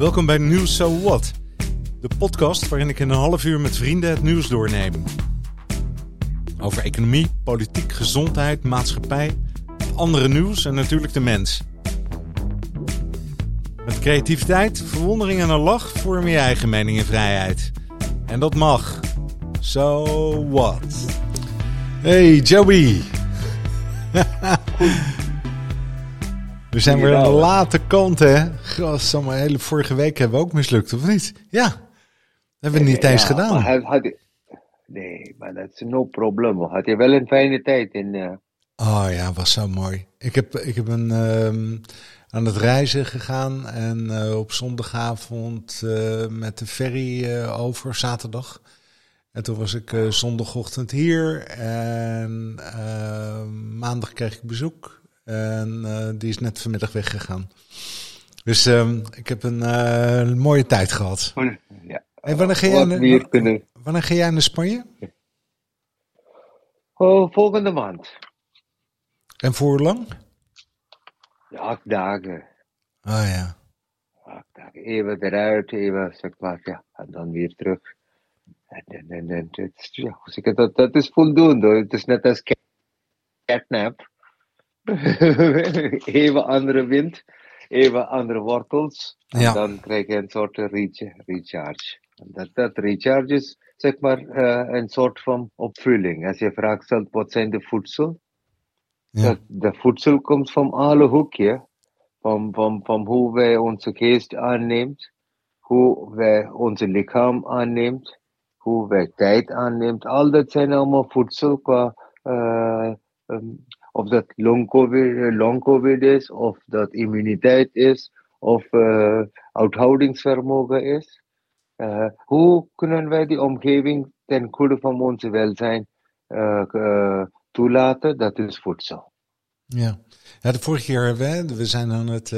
Welkom bij Nieuws So What, de podcast waarin ik in een half uur met vrienden het nieuws doorneem. Over economie, politiek, gezondheid, maatschappij, andere nieuws en natuurlijk de mens. Met creativiteit, verwondering en een lach vorm je eigen mening en vrijheid. En dat mag. So what? Hey Joey! We zijn weer aan de late kant, hè? Godsamme, hele vorige week hebben we ook mislukt, of niet? Ja, hebben we niet eens gedaan. Maar had, had, nee, maar dat is no problem. Had je wel een fijne tijd in... Uh... Oh ja, was zo mooi. Ik heb, ik heb een, um, aan het reizen gegaan en uh, op zondagavond uh, met de ferry over, zaterdag. En toen was ik zondagochtend hier en maandag kreeg ik bezoek. En uh, die is net vanmiddag weggegaan. Dus um, ik heb een uh, mooie tijd gehad. Ja. En wanneer ga, jij naar, kunnen... wanneer ga jij naar Spanje? Oh, volgende maand. En voor hoe lang? Ja, acht dagen. Ah ja. Acht dagen. Even eruit, even zeg maar, ja, en dan weer terug. En, en, en, en het, ja, dat, dat is voldoende. Het is net als catnap. even andere wind, even andere wortels. En ja. dan krijg je een soort recharge. Dat, dat recharge is zeg maar uh, een soort van opvulling. Als je vraagt stelt, wat zijn de voedsel? Ja. Dat, de voedsel komt van alle hoekjes. Van, van, van hoe wij onze geest aanneemt, hoe wij onze lichaam aanneemt, hoe wij tijd aanneemt. Al dat zijn allemaal voedsel qua uh, um, of dat long COVID, long COVID is, of dat immuniteit is, of uh, uithoudingsvermogen is. Uh, hoe kunnen wij die omgeving ten goede van onze welzijn uh, toelaten? Dat is voedsel. Ja, ja de vorige keer we, we zijn aan het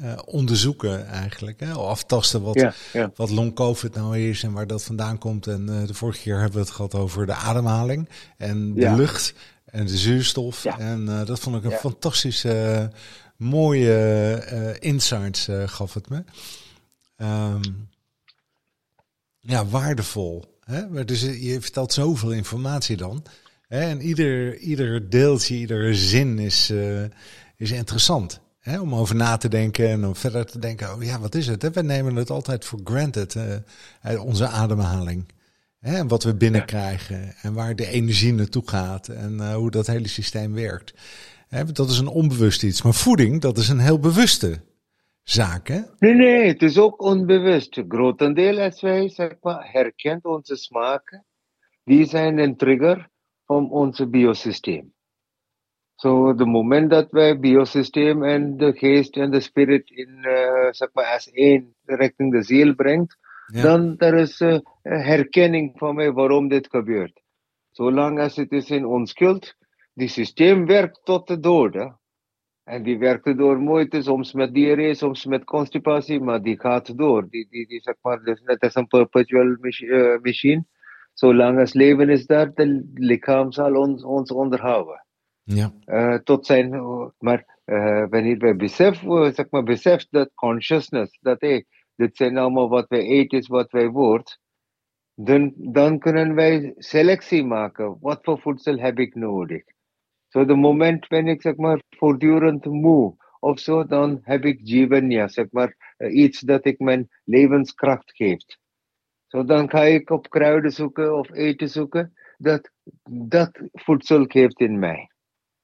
uh, onderzoeken eigenlijk. Hè? Aftasten wat, ja, ja. wat long COVID nou is en waar dat vandaan komt. En uh, de vorige keer hebben we het gehad over de ademhaling en de Ja. lucht en de zuurstof. Ja. En uh, dat vond ik een Ja. fantastische, mooie eh, insights eh, gaf het me. Ehm, ja, waardevol. Hè? Maar Dus eh, je vertelt zoveel informatie dan. Hè? En ieder, ieder deeltje, iedere zin is, eh, is interessant. Hè? Om over na te denken en om verder te denken. Oh ja, wat is het? Hè? We nemen het altijd voor granted. eh, eh, onze ademhaling. Hè? En wat we binnenkrijgen. En waar de energie naartoe gaat. En eh, hoe dat hele systeem werkt. Hè? Dat is een onbewust iets. Maar voeding, dat is een heel bewuste zaak. Hè? Nee, nee, het is ook onbewust. Grotendeel als wij zeg maar, herkent onze smaken, die zijn een trigger van onze biosysteem. Zo, de moment dat wij biosysteem en de geest en de spirit in, eh, zeg maar, als één richting de ziel brengt, Ja. dan er is eh, herkenning van mij waarom dit gebeurt. Zolang als het is in onschuld, die systeem werkt tot de dood. Hè? En die werkt door moeite, soms met diarree, soms met constipatie, maar die gaat door. Die, die, die zeg maar, dus net als een perpetual eh, machine. Zolang als leven is daar, de lichaam zal ons, ons onderhouden. Ja. Eh, tot zijn, maar eh, wanneer wij besef, eh, zeg maar, beseft dat consciousness, dat hey, dit zijn allemaal wat wij eten, is wat wij wordt, dan, dan kunnen wij selectie maken. Wat voor voedsel heb ik nodig? Zo de moment ben ik zeg maar voortdurend moe of zo, dan heb ik jivanya, zeg maar eh, iets dat ik mijn levenskracht geeft. Zo dan ga ik op kruiden zoeken of eten zoeken dat dat voedsel geeft in mij.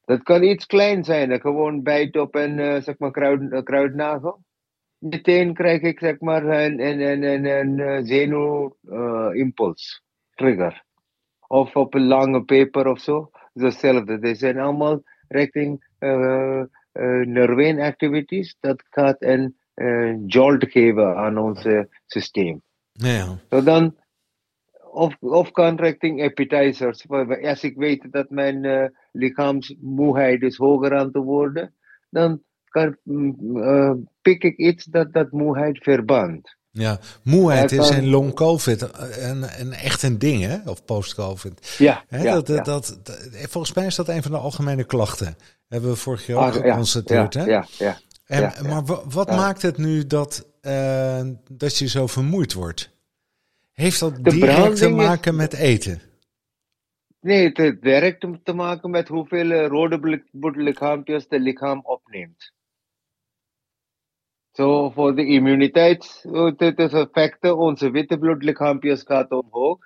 Dat kan iets klein zijn, gewoon bijt op een eh, zeg maar kruid, eh, kruidnagel. Meteen krijg ik zeg maar een, een, een, een, een eh, zenuwimpuls, trigger. Of op een lange paper of zo, hetzelfde. Die zijn allemaal richting uh, uh, activities. Dat gaat een uh, jolt geven aan ons systeem. Ja. So dan, of, of kan richting appetizers. Als ik weet dat mijn lichaamsmoeheid is hoger aan te worden, dan kan, uh, pik ik iets dat dat moeheid verbandt. Ja, moeheid is in long covid een, een echt een ding, hè? Of post covid. Ja, dat, dat, ja. dat, dat- volgens mij is dat een van de algemene klachten. Hebben we vorig jaar Ah, ook ja, geconstateerd, ja, hè? ja, ja. En. Maar wa- wat maakt het nu dat, uh, dat je zo vermoeid wordt. Heeft dat de direct te maken met eten? Nee, het heeft direct te maken met hoeveel rode bloedlichaampjes de lichaam opneemt. Zo voor de immuniteit, het is een factor, onze witte bloedlichaampjes gaat omhoog.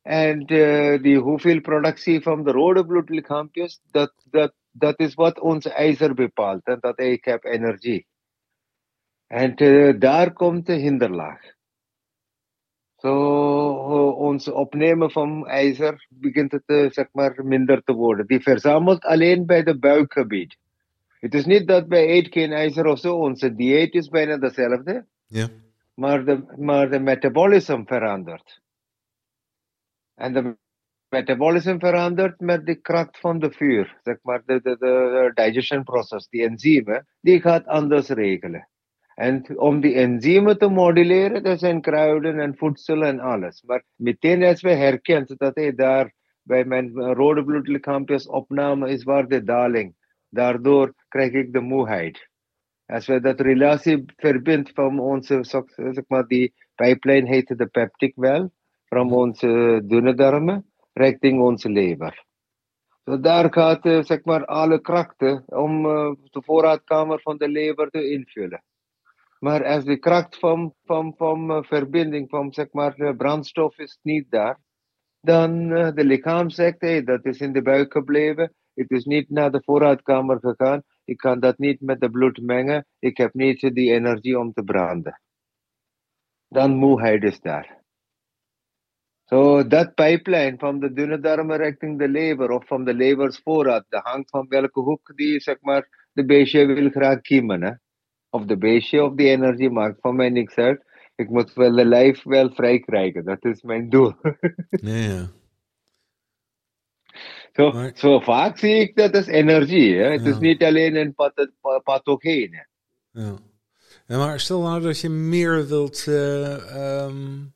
En uh, die hoeveel productie van de rode bloedlichaampjes, dat, dat, dat is wat ons ijzer bepaalt. En dat ik heb energie. En uh, daar komt de hinderlaag. Zo, uh, ons opnemen van ijzer begint het uh, zeg maar minder te worden. Die verzamelt alleen bij de buikgebied. Het is niet dat wij eten geen ijzer of zo. Onze dieet is bijna dezelfde. Ja. Maar de, maar de metabolisme verandert. En de metabolisme verandert met de kracht van de vuur. Zeg maar, de, de, de digestion process, die enzymen, die gaat anders regelen. En om die enzymen te moduleren, dat zijn kruiden en voedsel en alles. Maar meteen als we herkennen dat hij daar bij mijn rode bloedlichaampjes opname is waar de daling. Daardoor krijg ik de moeheid. Als we dat relatie verbindt van onze, zeg maar, die pijplijn heet de peptic wel van onze dunne darmen richting onze lever. So daar gaat zeg maar alle krachten om uh, de voorraadkamer van de lever te invullen. Maar als de kracht van, van, van verbinding van zeg maar brandstof is niet daar, dan de lichaam zegt hey, dat is in de buik gebleven. Het is niet naar de voorraadkamer gegaan. Ik kan dat niet met de bloed mengen. Ik heb niet die energie om te branden. Dan moeheid is daar. So dat pipeline van de dunne darmen richting de lever of van de levers vooruit, dat hangt van welke hoek die zeg maar de beestje wil graag kiemen. Of de beestje of die energie maakt van mij niks uit. Ik moet wel de lijf wel vrij krijgen, dat is mijn doel. ja, ja. Zo, maar... zo vaak zie ik dat is energie. Hè? Het ja. is niet alleen een path pathogeen. Ja. ja. maar stel nou dat je meer wilt. Uh, um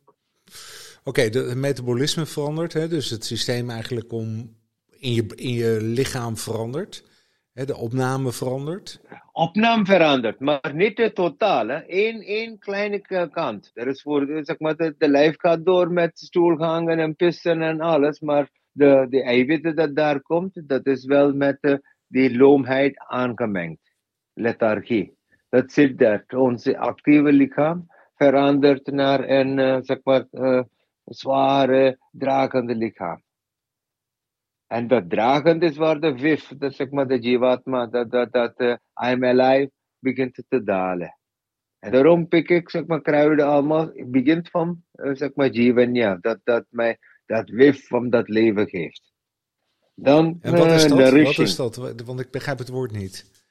Oké, okay, het metabolisme verandert, hè, dus het systeem eigenlijk om in je, in je lichaam verandert. Hè, de opname verandert. Opname verandert, maar niet het totaal. Eén één kleine kant. Er is voor, zeg maar, de, de lijf gaat door met stoelgangen en pissen en alles, maar de, de eiwitten dat daar komt, dat is wel met de, die loomheid aangemengd. Lethargie. Dat zit daar. Onze actieve lichaam verandert naar een, uh, zeg maar, uh, zware, dragende lichaam. En dat dragende is waar de vif, dat zeg maar de jivatma, dat, dat, dat I'm alive, begint te dalen. En daarom pik ik, zeg maar, kruiden allemaal, begint van, uh, zeg maar, jivanya, dat, dat mij dat wif van dat leven geeft. Dan, en wat is uh, dat? Wat is dat? Want ik begrijp het woord niet.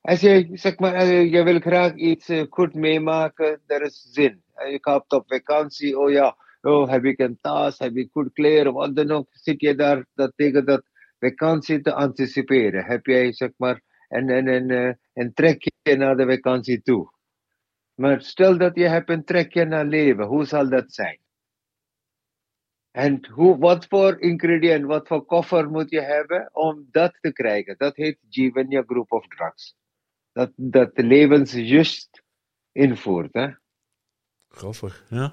Als je, zeg maar, je wil graag iets goed meemaken, er is zin. Je gaat op vakantie, oh ja, oh, heb ik een tas, heb ik goed kleren, wat dan ook. Zit je daar dat tegen dat vakantie te anticiperen. Heb jij, zeg maar, een, een, een, uh, een trekje naar de vakantie toe. Maar stel dat je hebt een trekje naar leven, hoe zal dat zijn? En hoe, wat voor ingrediënt, wat voor koffer moet je hebben om dat te krijgen? Dat heet Jivanya Group of Drugs dat, dat de levensjust invoert. Hè? Grappig, ja.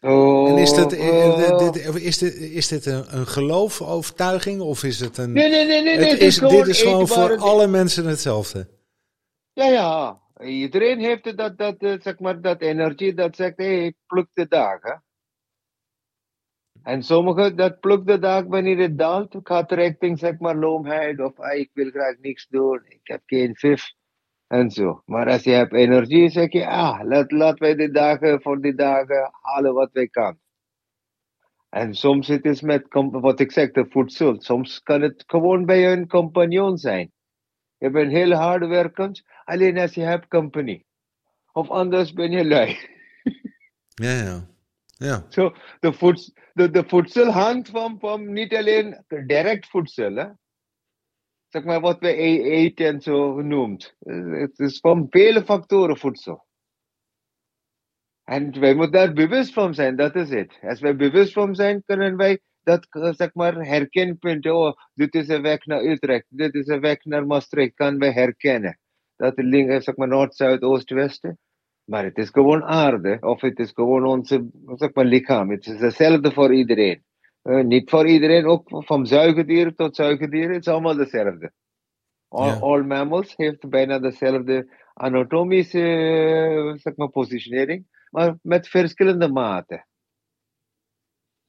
Oh, en is, dat, oh. is dit, is dit een, een geloof, overtuiging of is het een. Nee, nee, nee, nee. Het is, dit is gewoon voor alle mensen hetzelfde. Ja, ja. Iedereen heeft dat, dat, zeg maar, dat energie dat zegt: hey, pluk de dagen. En sommigen, dat plukt de dag wanneer het daalt, gaat richting zeg maar loomheid of ah, ik wil graag niks doen, ik heb geen vif en zo. Maar als je hebt energie, zeg je, ah, laat, laten wij de dagen voor die dagen halen wat wij kan. En soms het is met, wat ik zeg, de voedsel. Soms kan het gewoon bij een compagnon zijn. Je bent heel hard werkend, alleen als je hebt company. Of anders ben je lui. ja, ja. Ja. So de, voedsel, de, de van, van niet alleen direct voedsel, hè? zeg maar wat we e-, eten en zo genoemd. Het is van vele factoren voedsel. En wij moeten daar bewust van zijn, dat is het. Als wij bewust van zijn, kunnen wij dat zeg maar herkenpunten, oh, dit is een weg naar Utrecht, dit is een weg naar Maastricht, kan wij herkennen. Dat links, zeg maar Noord, Zuid, Oost, Westen. Maar het is gewoon aarde, of het is gewoon onze zeg maar, lichaam. Het is hetzelfde voor iedereen. Uh, niet voor iedereen, ook van zuigerdieren tot zuigerdieren, het is allemaal hetzelfde. All, yeah. all mammals heeft bijna dezelfde anatomische zeg maar, positionering, maar met verschillende maten.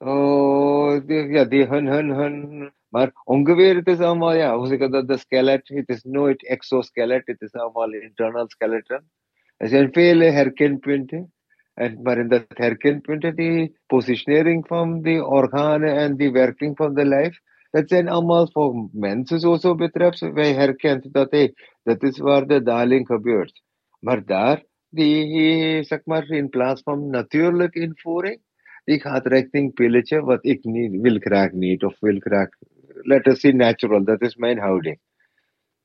Oh, die, ja, die hun, hun, hun. Maar ongeveer het is allemaal, ja, hoe zeg ik dat, de skelet, het is nooit exoskelet, het is allemaal internal skeleton. Er zijn vele herkenpunten. En, maar in dat herkenpunten, die positionering van die organen en die werking van de lijf, dat zijn allemaal voor mensen zo, zo betreft. Wij herkennen dat, hey, dat is waar de daling gebeurt. Maar daar, die, zeg maar, in plaats van natuurlijke invoering, die gaat richting pilletje, wat ik niet, wil graag niet, of wil graag, let us see natural, dat is mijn houding.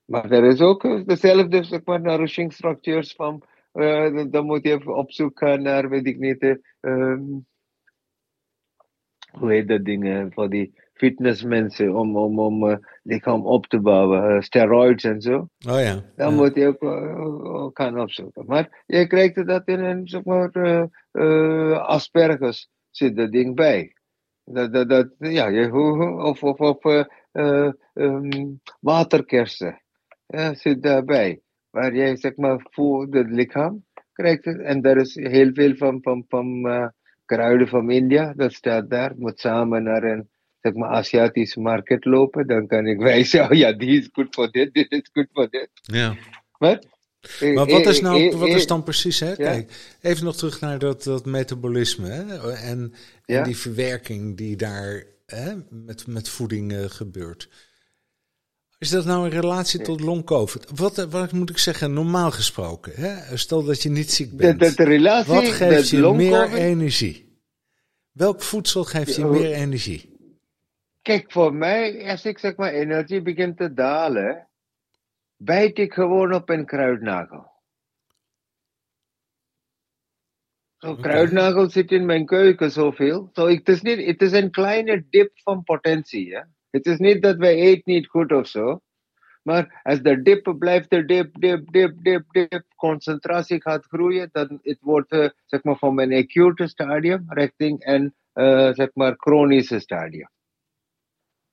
Maar er is ook dezelfde, zeg maar, nourishing structures van uh, dan moet je op zoek gaan naar, weet ik niet, um, hoe heet dat ding, voor die fitnessmensen, om, om, om uh, lichaam op te bouwen, uh, steroids en zo. Oh ja. Dan ja. moet je ook uh, gaan opzoeken. Maar je krijgt dat in een, zeg maar, asperges zit dat ding bij. Dat, dat, dat, ja, je, of, of, of um, waterkersen ja, zit daarbij waar jij zeg maar voor het lichaam krijgt. En daar is heel veel van, van, van uh, kruiden van India, dat staat daar. Moet samen naar een zeg maar, Aziatische markt lopen. Dan kan ik wijzen, oh ja, die is goed voor dit, dit is goed voor dit. Ja. Maar, maar wat is, nou, wat is dan precies, hè? Kijk, even nog terug naar dat, dat metabolisme hè? En, en die verwerking die daar hè, met, met voeding uh, gebeurt. Is dat nou in relatie tot long-covid? Wat, wat moet ik zeggen, normaal gesproken? Hè? Stel dat je niet ziek bent. De, de, de relatie wat geeft je meer energie? Welk voedsel geeft je meer energie? Kijk, voor mij, als ik zeg maar energie begint te dalen, bijt ik gewoon op een kruidnagel. Zo, okay. kruidnagel zit in mijn keuken zoveel. Zo, het, is niet, het is een kleine dip van potentie. Hè? Het is niet dat wij eten niet goed of zo. Maar als de dip blijft de dip, dip, dip, dip, dip, concentratie gaat groeien, dan het wordt uh, zeg maar van een acute stadium richting een uh, zeg maar chronische stadium.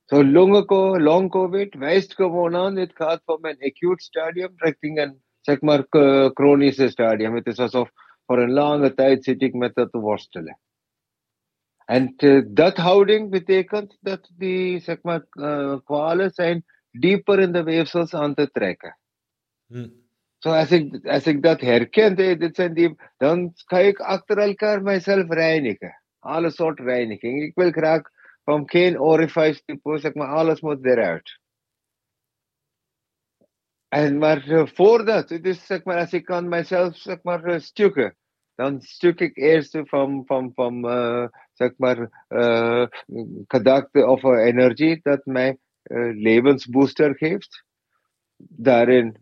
Zo so, long COVID wijst gewoon aan, het gaat van een acute stadium richting een zeg maar chronische stadium. Het is alsof voor een lange tijd zit ik met dat te worstelen. En uh, dat houding betekent dat die zeg maar, uh, kwalen zijn dieper in de weefsels aan te trekken. Hm. So als ik, als ik dat herken, hey, dit zijn die, dan ga ik achter elkaar mijzelf reinigen. Alle soort reiniging. Ik wil graag van geen orifice type, zeg maar, alles moet eruit. En maar uh, voordat, het is zeg maar, als ik kan mijzelf zeg maar stukken, dan stuk ik eerst van, van, van uh, zeg maar, uh, gedachte of energie dat mij levensbooster geeft. Daarin,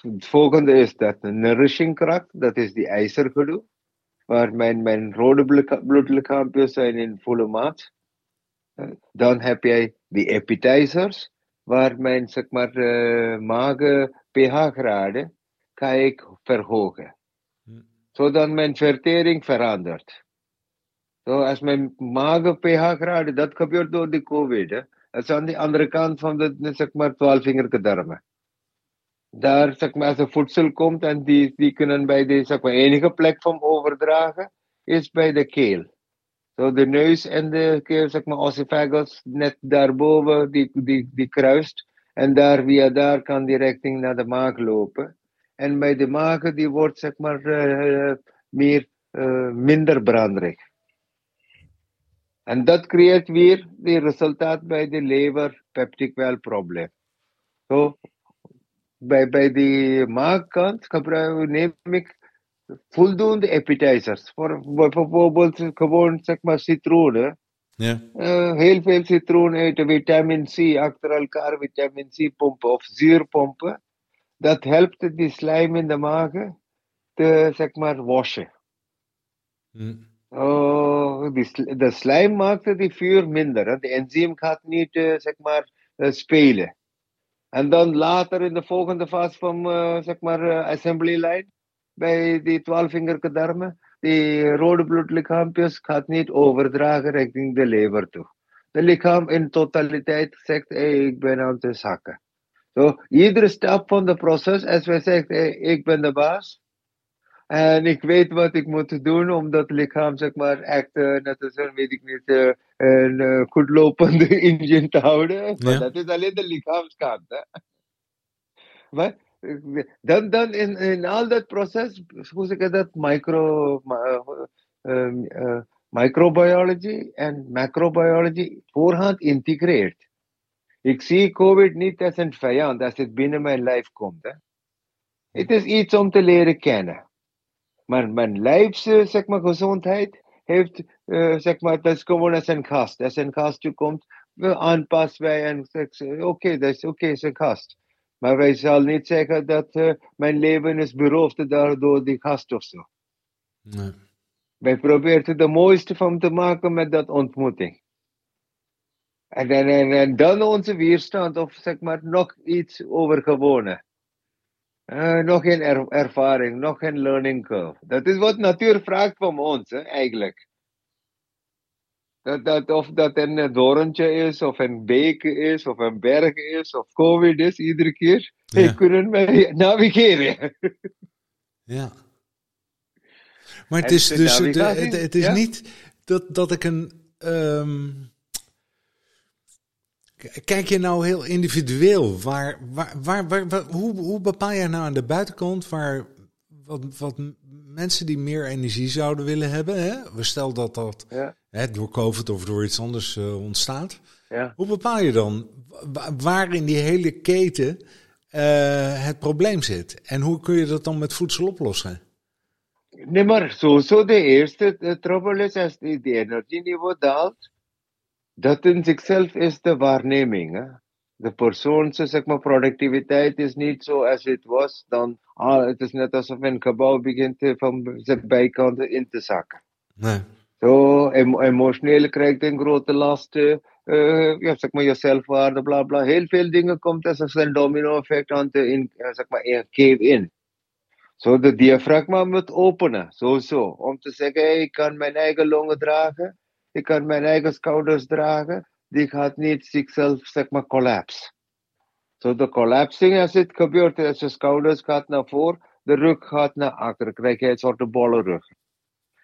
het volgende is dat nourishing kracht, dat is die ijzergedoe, waar mijn, mijn rode bloedlichaampjes zijn in volle maat. Dan heb jij die appetizers, waar mijn zeg maar, uh, magen pH-graden ga ik verhogen. Zodat mijn vertering verandert. Zo, als mijn magen pH-graden, dat gebeurt door de COVID. Hè. Dat is aan de andere kant van de, zeg maar, twaalfvingerige darmen. Daar, zeg maar, als er voedsel komt en die, die kunnen bij de, zeg maar, enige plek van overdragen, is bij de keel. Zo de neus en de zeg maar, oesophagus, net daarboven, die, die, die kruist. En daar, via daar kan die richting naar de maag lopen. En bij de maag, die wordt, zeg maar, uh, meer, uh, minder branderig. En dat creëert weer de resultaat bij de lever peptic well probleem. Zo, bij, bij de maagkant neem ik voldoende appetizers. Voor bijvoorbeeld gewoon zeg maar citroenen. Ja. Uh, heel veel citroen eten, vitamine C, achter elkaar vitamine C pompen of zuurpompen. Dat helpt die slijm in de maag te zeg maar wassen. Hmm. Oh, de, de slijm maakte die vuur minder. Hè? De enzym gaat niet, uh, zeg maar, uh, spelen. En dan later in de volgende fase van, zeg maar, assembly line, bij die twaalfvingerige darmen, die rode bloedlichaampjes gaat niet overdragen richting de lever toe. De lichaam in totaliteit zegt, hey, ik ben aan het zakken. So, iedere stap van de proces, als wij zeggen, hey, ik ben de baas, en ik weet wat ik moet doen om dat lichaam, zeg maar, echt, uh, net als een, weet ik niet, uh, een uh, goed lopende engine te houden. Maar dat is alleen de lichaamskant. Hè? Maar dan, dan in, in al dat proces, hoe zeg ik dat, micro, um, microbiology en macrobiology voorhand integreert. Ik zie COVID niet als een vijand als het binnen mijn lijf komt. Hè? Het is iets om te leren kennen. Maar mijn lijfs, zeg maar, gezondheid heeft, uh, zeg maar, dat is gewoon als een gast. Als een gastje komt, aanpassen en oké, dat is oké, okay, is een gast. Maar wij zullen niet zeggen dat uh, mijn leven is beroofd door die gast of zo. Nee. Wij proberen de mooiste van te maken met dat ontmoeting. En, en, en, en dan onze weerstand, of zeg maar nog iets overgewonnen. Uh, nog geen er ervaring, nog geen learning curve. Dat is wat natuur vraagt van ons, hè, eigenlijk. Dat, dat, of dat een dorentje is, of een beek is, of een berg is, of COVID is, iedere keer. Ja. kunnen wij navigeren. ja. Maar het is dus, het, het, het is ja? niet dat, dat ik een. Um, Kijk je nou heel individueel? Waar, waar, waar, waar, hoe, hoe bepaal je nou aan de buitenkant waar wat, wat mensen die meer energie zouden willen hebben? Hè? We stel dat dat ja. Hè, door COVID of door iets anders uh, ontstaat. Ja. Hoe bepaal je dan waar in die hele keten uh, het probleem zit? En hoe kun je dat dan met voedsel oplossen? Nee, maar sowieso de eerste trouble is als die, die energieniveau daalt dat in zichzelf is de waarneming. Hè? De persoon, zeg maar, productiviteit is niet zo als het was. Dan, ah, het is net alsof een gebouw begint van zijn bijkanten in te zakken. Nee. Zo, em emotioneel krijgt een grote last. Uh, ja, zeg maar, je zelfwaarde, bla bla. Heel veel dingen komt als een domino-effect aan te in, zeg maar, in cave in. Zo, de diafragma moet openen, sowieso. Om te zeggen, hey, ik kan mijn eigen longen dragen. Ik kan mijn eigen schouders dragen. Die gaat niet zichzelf, zeg maar, collapse. Zo de collapsing, als het gebeurt, als je schouders gaat naar voren, de rug gaat naar achter, krijg je een soort bolle rug.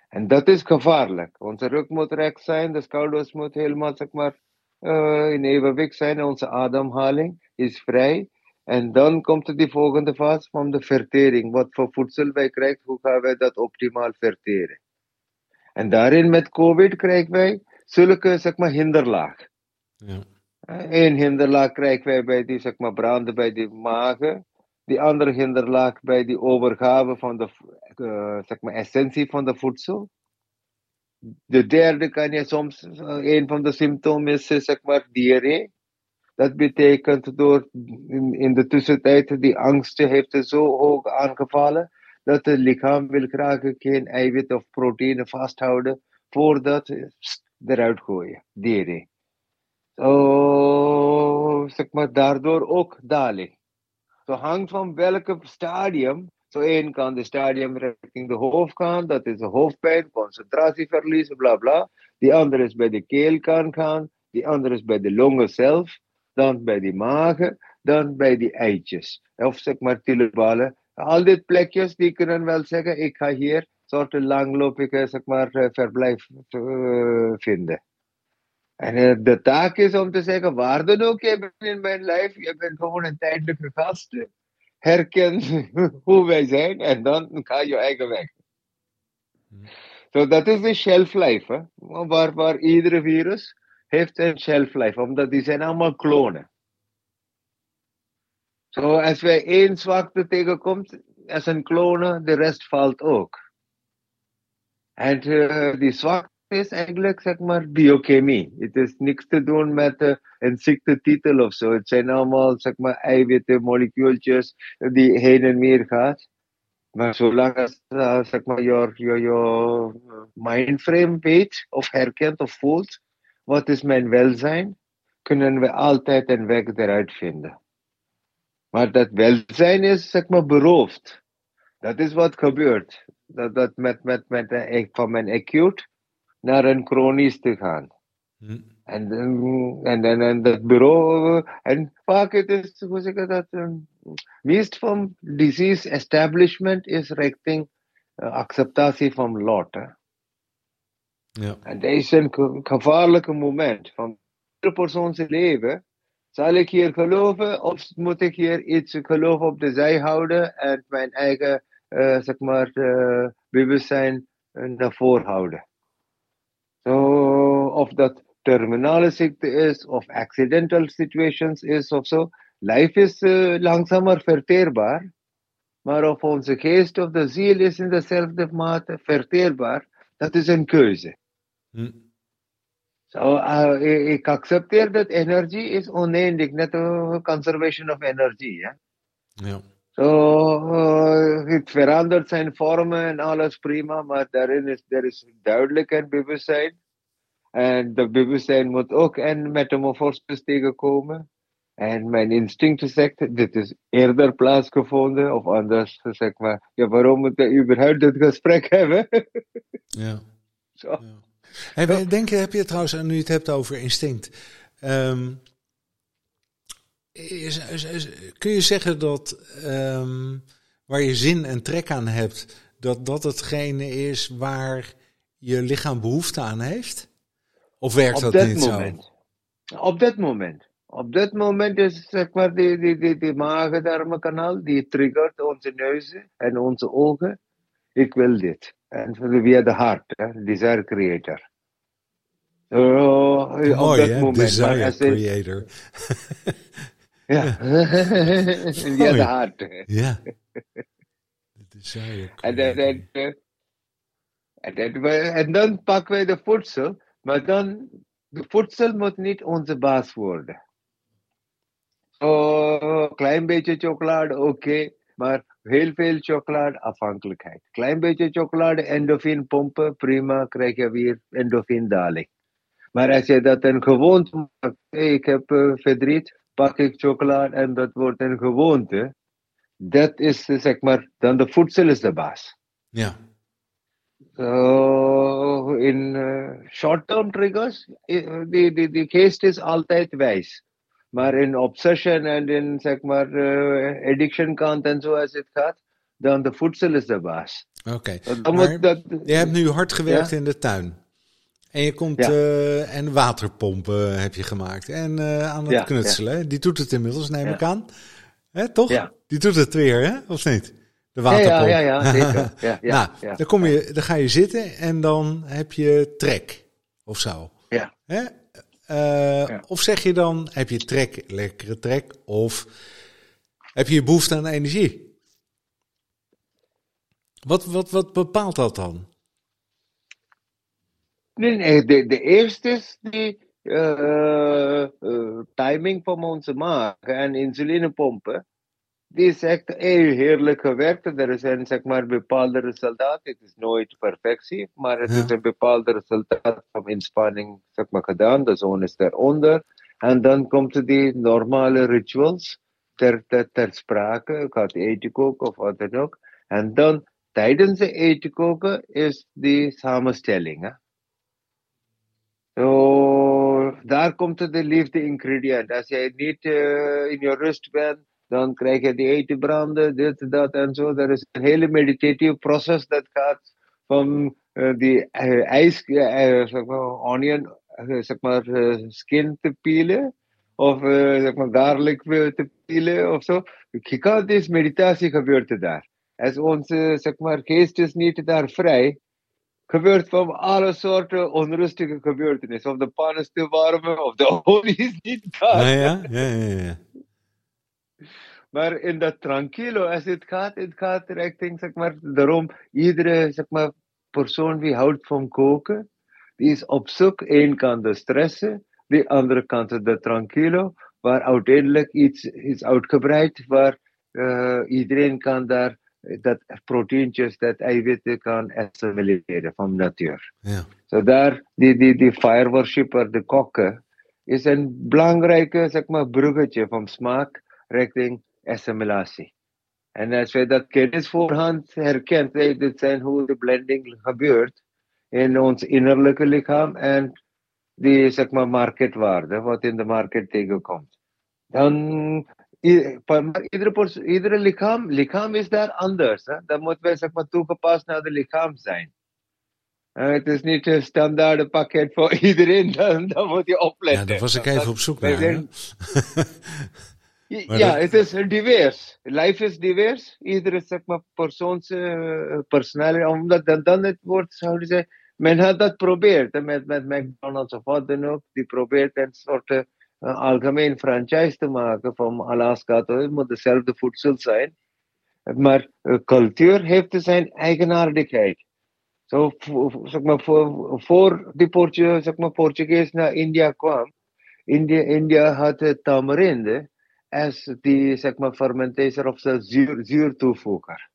En dat is gevaarlijk. Onze rug moet recht zijn, de schouders moeten helemaal, zeg maar, uh, in evenwicht zijn. Onze ademhaling is vrij. En dan komt er die volgende fase van de vertering. Wat voor voedsel wij krijgen, hoe gaan wij dat optimaal verteren? En daarin met COVID krijgen wij zulke zeg maar, hinderlaag. Ja. Eén hinderlaag krijgen wij bij die zeg maar, branden bij die magen. Die andere hinderlaag bij die overgave van de uh, zeg maar, essentie van de voedsel. De derde kan je soms, uh, een van de symptomen is zeg maar diarree. Dat betekent door in, de tussentijd die angst heeft zo hoog aangevallen dat het lichaam wil graag geen eiwit of proteïne vasthouden voordat eruit gooien, dieren. So, zeg maar, daardoor ook daling. Zo hangt van welke stadium. Zo één kan de stadium richting de hoofd gaan, dat is de hoofdpijn, concentratieverlies, bla bla. Die andere is bij de keel kan gaan, die andere is bij de longen zelf, dan bij die magen, dan bij die eitjes. Of zeg maar tillenballen al die plekjes die kunnen wel zeggen, ik ga hier soort langlopige zeg maar, eh, verblijf uh, vinden. En uh, de taak is om te zeggen, waar dan ook je bent in mijn lijf, je bent gewoon een tijdelijke gast. Herken hoe wij zijn en dan ga je eigen weg. So, dat is de shelf life, hè? Waar, waar iedere virus heeft een shelf life, omdat die zijn allemaal klonen. Zo, als wij één zwakte tegenkomt, als een klonen, de rest valt ook. En uh, die zwakte is eigenlijk, zeg maar, biochemie. Het is niks te doen met uh, een ziektetitel of zo. Het zijn allemaal, zeg maar, eiwitten, die heen en weer gaan. Maar zolang als zeg maar, your mindframe weet of herkent of voelt, wat is mijn welzijn, kunnen we altijd een weg eruit vinden. Maar dat welzijn is zeg maar beroofd. Dat is wat gebeurt. Dat, dat met, met, met van mijn acute naar een chronisch te gaan. Hm. En, en, en, en dat bureau, en vaak het is, hoe zeg ik dat, um, meest van disease establishment is richting uh, acceptatie van lot. Hè? Ja. En dat is een gevaarlijke moment van de persoon zijn leven. Zal ik hier geloven of moet ik hier iets geloof op de zij houden en mijn eigen, uh, zeg maar, uh, bewustzijn naar voren houden? So, of the terminale ziekte is, of accidental situations is zo. Life is uh, langzamer verteerbaar. Maar of onze geest of de ziel is in dezelfde mate verteerbaar, dat is een keuze. Hm. So, uh, ik accepteer dat energie is oneindig, net een conservation of energy. Ja? ja. So, uh, het verandert zijn vormen en alles prima, maar daarin is er is duidelijk een bewustzijn. En de bewustzijn moet ook een metamorfose tegenkomen. En mijn instinct zegt, dit is eerder plaatsgevonden, of anders zeg maar, ja, waarom moeten we überhaupt dit gesprek hebben? ja. Zo. ja. Hey, denk je, heb je trouwens, nu je het hebt over instinct, um, is, is, kun je zeggen dat um, waar je zin en trek aan hebt, dat dat hetgene is waar je lichaam behoefte aan heeft? Of werkt op dat, niet moment. zo? Op dat moment. Op dat moment is zeg maar die, die, die, die maag-darmkanaal die triggert onze neuzen en onze ogen. Ik wil dit. En via de hart, hè, desire creator. Mooi, op dat moment. Desire creator. ja, via de hart. Ja. en, dan, en, en, en dan pakken wij de voedsel maar dan, de voedsel moet niet onze baas worden. Zo, klein beetje chocolade, oké. maar heel veel chocolade, afhankelijkheid. Klein beetje chocolade, endorfine pompen, prima, krijg je weer endorfinedaling. Maar als je dat een gewoonte maakt, hey, ik heb uh, verdriet, pak ik chocolade en dat wordt een gewoonte. Dat is, zeg maar, dan de voedsel is de baas. Ja. So in uh, short-term triggers, the, the, the case is altijd wijs. Maar in obsession en in zeg maar uh, addiction kant en zo als het gaat, dan de voedsel is de baas. Oké. Okay. Je hebt nu hard gewerkt in de tuin. En je komt ja. uh, en waterpompen heb je gemaakt. En uh, aan het ja, knutselen. Die doet het inmiddels, neem ik aan. Hè, toch? Ja. Die doet het weer, hè? Of niet? De waterpomp. Ja, ja, ja, zeker. Ja, ja, nou, Dan, kom je, dan ga je zitten en dan heb je trek of zo. Ja. Hè? Uh, Of zeg je dan, heb je trek, lekkere trek, of heb je behoefte aan energie? Wat, wat, wat bepaalt dat dan? Nee, nee de, de eerste is die uh, uh, timing van onze maag en insulinepompen die zegt, hey, heerlijk gewerkt. Er is een zeg maar, bepaalde resultaat. Het is nooit perfectie, maar het ja. is een bepaalde resultaat van inspanning zeg maar, gedaan. De zone is daaronder. En dan komt die normale rituals ter, ter, ter sprake. Gaat eten koken of wat dan ook. En dan tijdens de eten koken is die samenstelling. Hè? So, daar komt de liefde ingrediënt. Als jij niet uh, in je rust bent, dan krijg je die eten branden, dit, dat en zo. Er is een hele meditative proces dat gaat van uh, die uh, ijs, zeg maar, onion, zeg maar, skin te peelen. Of zeg maar, garlic te peelen of zo. Gigantisch meditatie gebeurt daar. Als onze zeg maar, geest is niet daar vrij, gebeurt van alle soorten onrustige gebeurtenissen. Of de pan is te warm, of de olie is niet daar. Ja, ja, ja, ja. ja. Maar in dat tranquilo, als het gaat, het gaat richting, zeg maar, daarom, iedere, zeg maar, persoon die houdt van koken, die is op zoek, één kant de stressen, de andere kant de tranquilo, waar uiteindelijk iets is uitgebreid, waar uh, iedereen kan daar dat proteintjes, dat eiwitten kan assimileren van natuur. Ja. So daar, die, die, die fire worshipper, de kokken, is een belangrijke zeg maar, bruggetje van smaak richting assimilatie. En als je dat kennis voorhand herkent, hey, dit zijn hoe de blending gebeurt in ons innerlijke lichaam en die zeg maar, marketwaarde, wat in de market tegenkomt. Dan iedere, iedere lichaam, lichaam is daar anders. Hè? Dan moet wij zeg maar, toegepast naar de lichaam zijn. Uh, het is niet een standaard pakket voor iedereen, dan, dan moet je opletten. Ja, daar was ik even op zoek naar. ja, het is divers. Life is divers. Iedere zeg maar, persoons uh, personality, omdat dan, dan het wordt, zouden ze men had dat geprobeerd met, met McDonald's of wat dan ook. Die probeert een soort uh, algemeen franchise te maken van Alaska. Het moet dezelfde voedsel zijn. Maar uh, cultuur heeft zijn eigenaardigheid. Zo, zeg maar, voor, voor die Portu zeg maar, Portugees naar India kwam, India, India had tamarinde als die zeg maar, fermentator of de zuur, zuurtoevoeger.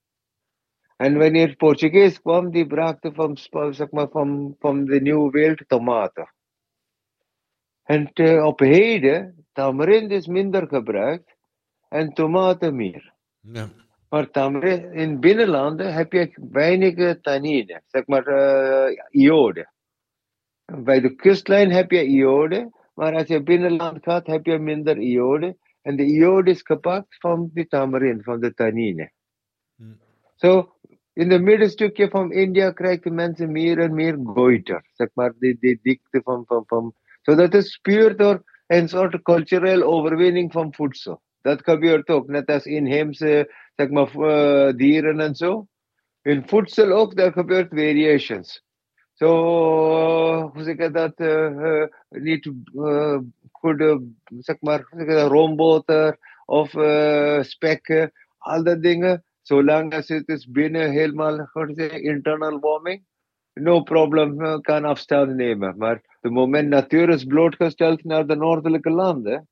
En wanneer Portugees kwam, die brachten van, zeg maar, van, van de nieuwe wereld tomaten. En te, op heden, tamarind is minder gebruikt en tomaten meer. Ja. Maar tamarind, in binnenlanden heb je weinig tannine, zeg maar uh, iode. Bij de kustlijn heb je iode, maar als je binnenland gaat, heb je minder iode. En de iode is gepakt van de tamarind, van de tannine. Zo, hm. so, in het middenstukje van India krijgen mensen meer en meer goiter. Zeg maar, die, die dikte van, van, van. So dat is puur door een soort culturele overwinning van voedsel. Dat gebeurt ook, net als inheemse zeg maar, uh, dieren en zo. In voedsel ook, daar gebeurt variations. Zo, so, dat, uh, goede, zeg maar, hoe zeg ik dat, roomboter of uh, spekken, uh, al dat dingen. Zolang als het is binnen helemaal, hoe zeg internal warming, no problem, kan afstand nemen. Maar de moment natuur is blootgesteld naar de noordelijke landen,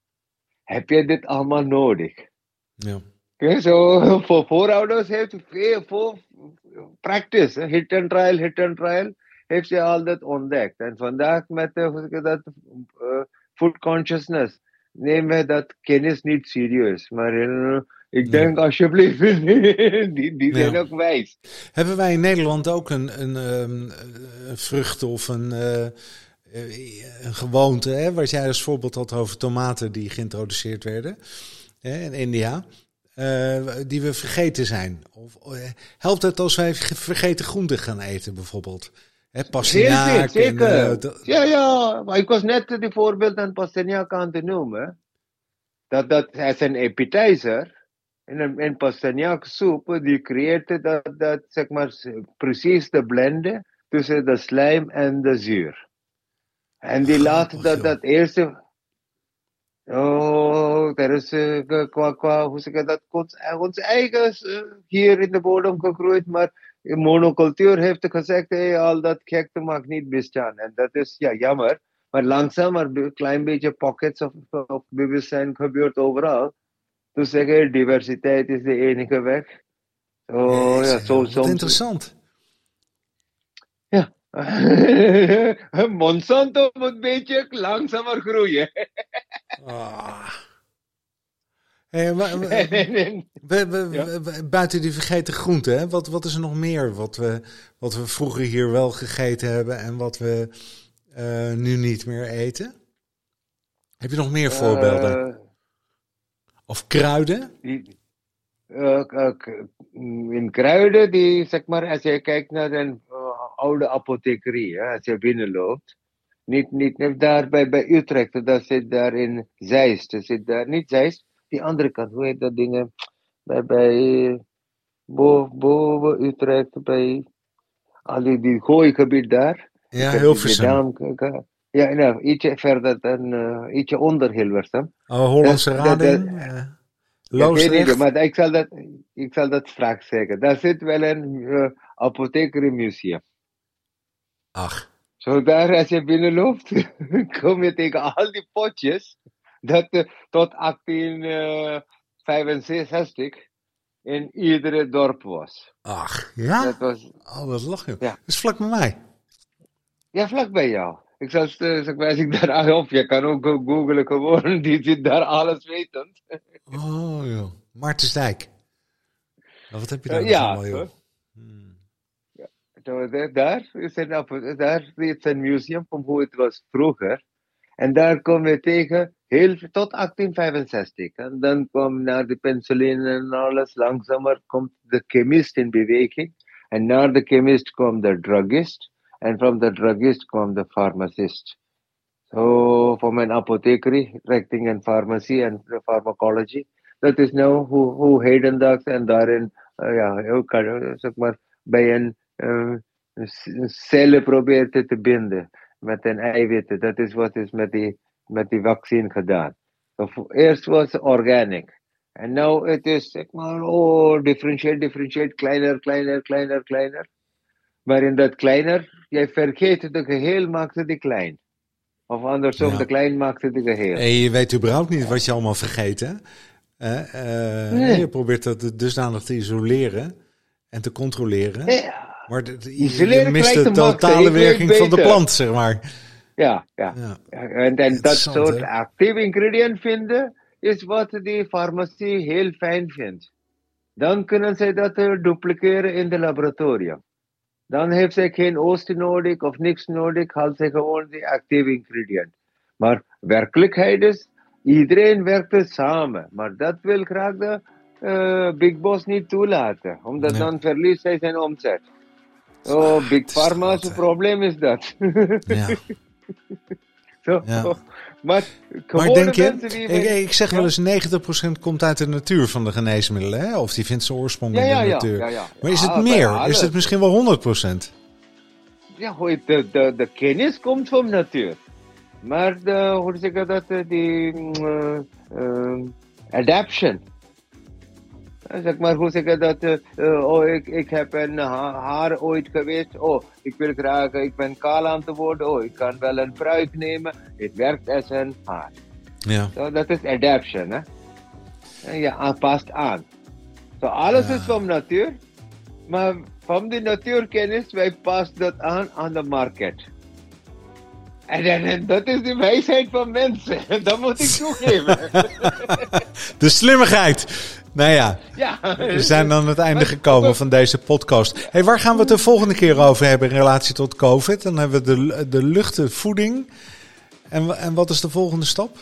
heb je dit allemaal nodig. Ja. Okay, so voor voorouders heeft veel voor practice, hit and trial, hit and trial, heeft ze al dat ontdekt. En vandaag met uh, dat uh, food consciousness nemen we dat kennis niet serieus. Maar uh, ik denk ja. alsjeblieft, die, die zijn ja. ook wijs. Hebben wij in Nederland ook een, een, een vrucht of een, uh, een gewoonte, hè, waar jij als voorbeeld had over tomaten die geïntroduceerd werden hè, in India? Uh, die we vergeten zijn? Of, uh, helpt het als wij vergeten groenten gaan eten, bijvoorbeeld? Hè, pastinaak. Zeker. En, uh, ja, ja. Maar ik was net die voorbeeld aan pastinaak aan te noemen. Dat dat als een appetizer. In een, een pastinaak soep, die creëert dat, dat, zeg maar, precies de blende tussen de slijm en de zuur. En die laat dat, dat eerste Oh, er is uh, qua, qua, hoe zeg ik dat, ons, ons eigen uh, hier in de bodem gegroeid, maar monocultuur heeft gezegd, hey, al dat gekte mag niet bestaan. En dat is ja, jammer. Maar langzaam, maar een klein beetje pockets of, of bewustzijn gebeurt overal. Dus zeggen, diversiteit is de enige weg. Oh, ja, zo, soms, interessant. Ja. Monsanto moet een beetje langzamer groeien. Ah. Hey, maar, we, we, we, buiten die vergeten groenten, hè, wat, wat is er nog meer wat we, wat we vroeger hier wel gegeten hebben en wat we uh, nu niet meer eten? Heb je nog meer voorbeelden? Uh, of kruiden? Uh, in kruiden, die, zeg maar, als je kijkt naar een oude apothekerie, hè, als je binnenloopt, niet, niet, daar bij, bij Utrecht, dat zit daar in Zeist. Dat zit daar, niet Zeist, die andere kant, hoe heet dat dingen? Bij, bij boven, boven Utrecht, bij al die, die gooigebied daar. Ja, Hilversum. Ja, nou, ietsje verder dan, uh, ietsje onder Hilversum. Oh, Hollandse Rading? Uh, ja, niet, maar ik zal, dat, ik zal dat straks zeggen. Daar zit wel een uh, apothekeriemuseum. Ach. Zo daar als je binnenloopt, kom je tegen al die potjes. Dat uh, tot 1865 in iedere dorp was. Ach, ja? Dat was, Oh, wat lachen. Ja. Dat is vlak bij mij. ja, vlak bij jou. Ik zal st- zeg maar, als ik daar op, je kan ook go- googlen gewoon, die zit daar alles wetend. Oh, joh. Maartensdijk. Nou, wat heb je daar Eh, nog ja, allemaal, joh? hoor. Hmm. There, daar is een, app- daar is een museum van hoe het was vroeger. En daar komen we tegen heel, tot 1865. En dan kwam naar de penicillin en alles. Langzamer komt de chemist in beweging. En na de chemist kwam de druggist. En from the druggist kwam the pharmacist. So from an apothecary, directing and pharmacy and pharmacology. that is now who hoe, hoe hedendaags en daarin, eh, yeah, bij een eh, c- cellen probeert te binden met een eiwitten. Dat is wat is met die, met die vaccin gedaan. So, eerst was organic. And now it is zeg oh, differentiate, differentiate, kleiner, kleiner, kleiner, kleiner. Maar in dat kleiner, jij vergeet de geheel maakt het die klein. Of andersom, Ja. de klein maakt het die geheel. En je weet überhaupt niet wat je allemaal vergeet, hè? Eh, eh, Nee. Je probeert dat dusdanig te isoleren en te controleren. Ja, Maar de- de- je, Isoleren je mist de totale werking van de plant, zeg maar. ja, ja. Ja. En, en dat soort hè? actieve ingredient vinden is wat de farmacie heel fijn vindt. Dan kunnen zij dat eh, dupliceren in de laboratorium. Dan heeft zij geen oosten nodig of niks nodig, haalt zij gewoon die actieve ingredient. Maar werkelijkheid is, iedereen werkt er samen. Maar dat wil graag de eh, Big Boss niet toelaten, omdat Nee. dan verliest hij zijn omzet. Oh, Big Pharma's probleem is dat. Ja. Zo. Ja. Maar, denk je, ik, ik zeg wel eens 90% komt uit de natuur van de geneesmiddelen, hè? Of die vindt zijn oorsprong ja, in de ja, natuur. ja. Maar is het meer? Is het misschien wel 100%? Ja, de, de, de kennis komt van natuur. Maar de, hoe zeg ik dat, eh, die eh, adaption. Eh, Zeg maar, hoe zeg ik dat, eh, eh, oh, ik, ik heb een ha- haar ooit geweest, oh, ik wil graag, ik ben kaal aan te worden, oh, ik kan wel een pruik nemen, het werkt als een haar. Ja. So, dat is adaption, hè. En je aan- past aan. So, alles Ja. is van natuur, maar van de natuurkennis, wij passen dat aan aan de market. En, en, en dat is de wijsheid van mensen, dat moet ik toegeven. De slimmigheid. Nou ja, ja. we zijn aan het einde gekomen van deze podcast. Hey, waar gaan we het de volgende keer over hebben in relatie tot COVID? Dan hebben we de, de lucht, de voeding. En, en wat is de volgende stap?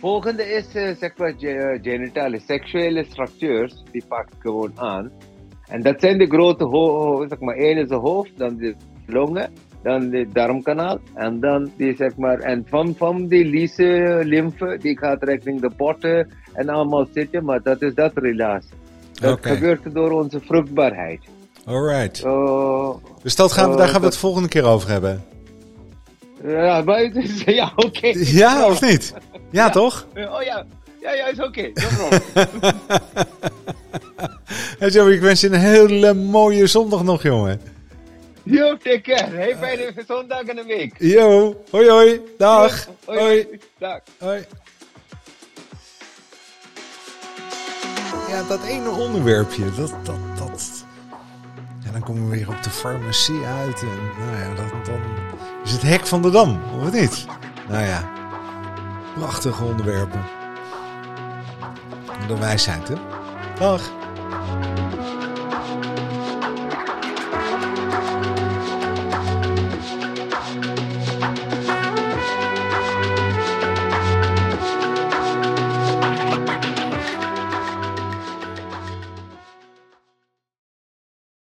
Volgende is, eh, zeg maar, ge- genitale, seksuele structures, die pakt gewoon aan. En dat zijn de grote, zeg maar, één is de hoofd, dan de longen, dan de darmkanaal, en dan die, zeg maar, en van, van die lyse lymfe, die gaat richting de potten en allemaal zitten, maar dat is dat relatie. Dat Oké. gebeurt door onze vruchtbaarheid. Alright. Zo, Dus dat gaan we, daar Oh, gaan we het volgende keer over hebben. ja, maar het is, ja, oké. Ja of niet? Ja, toch? Oh ja, ja, ja, is oké. Hey Joey, ik wens je een hele mooie zondag nog, jongen. Yo, take care. Hey, fijne zondag en een week. Yo, hoi hoi. Dag. Hoi. Hoi. Dag. Hoi. Ja, dat ene onderwerpje, dat, dat, dat. En dan komen we weer op de farmacie uit. En nou ja, dat, dan is het hek van de dam, of niet? Nou ja, prachtige onderwerpen. De wijsheid, hè? Dag.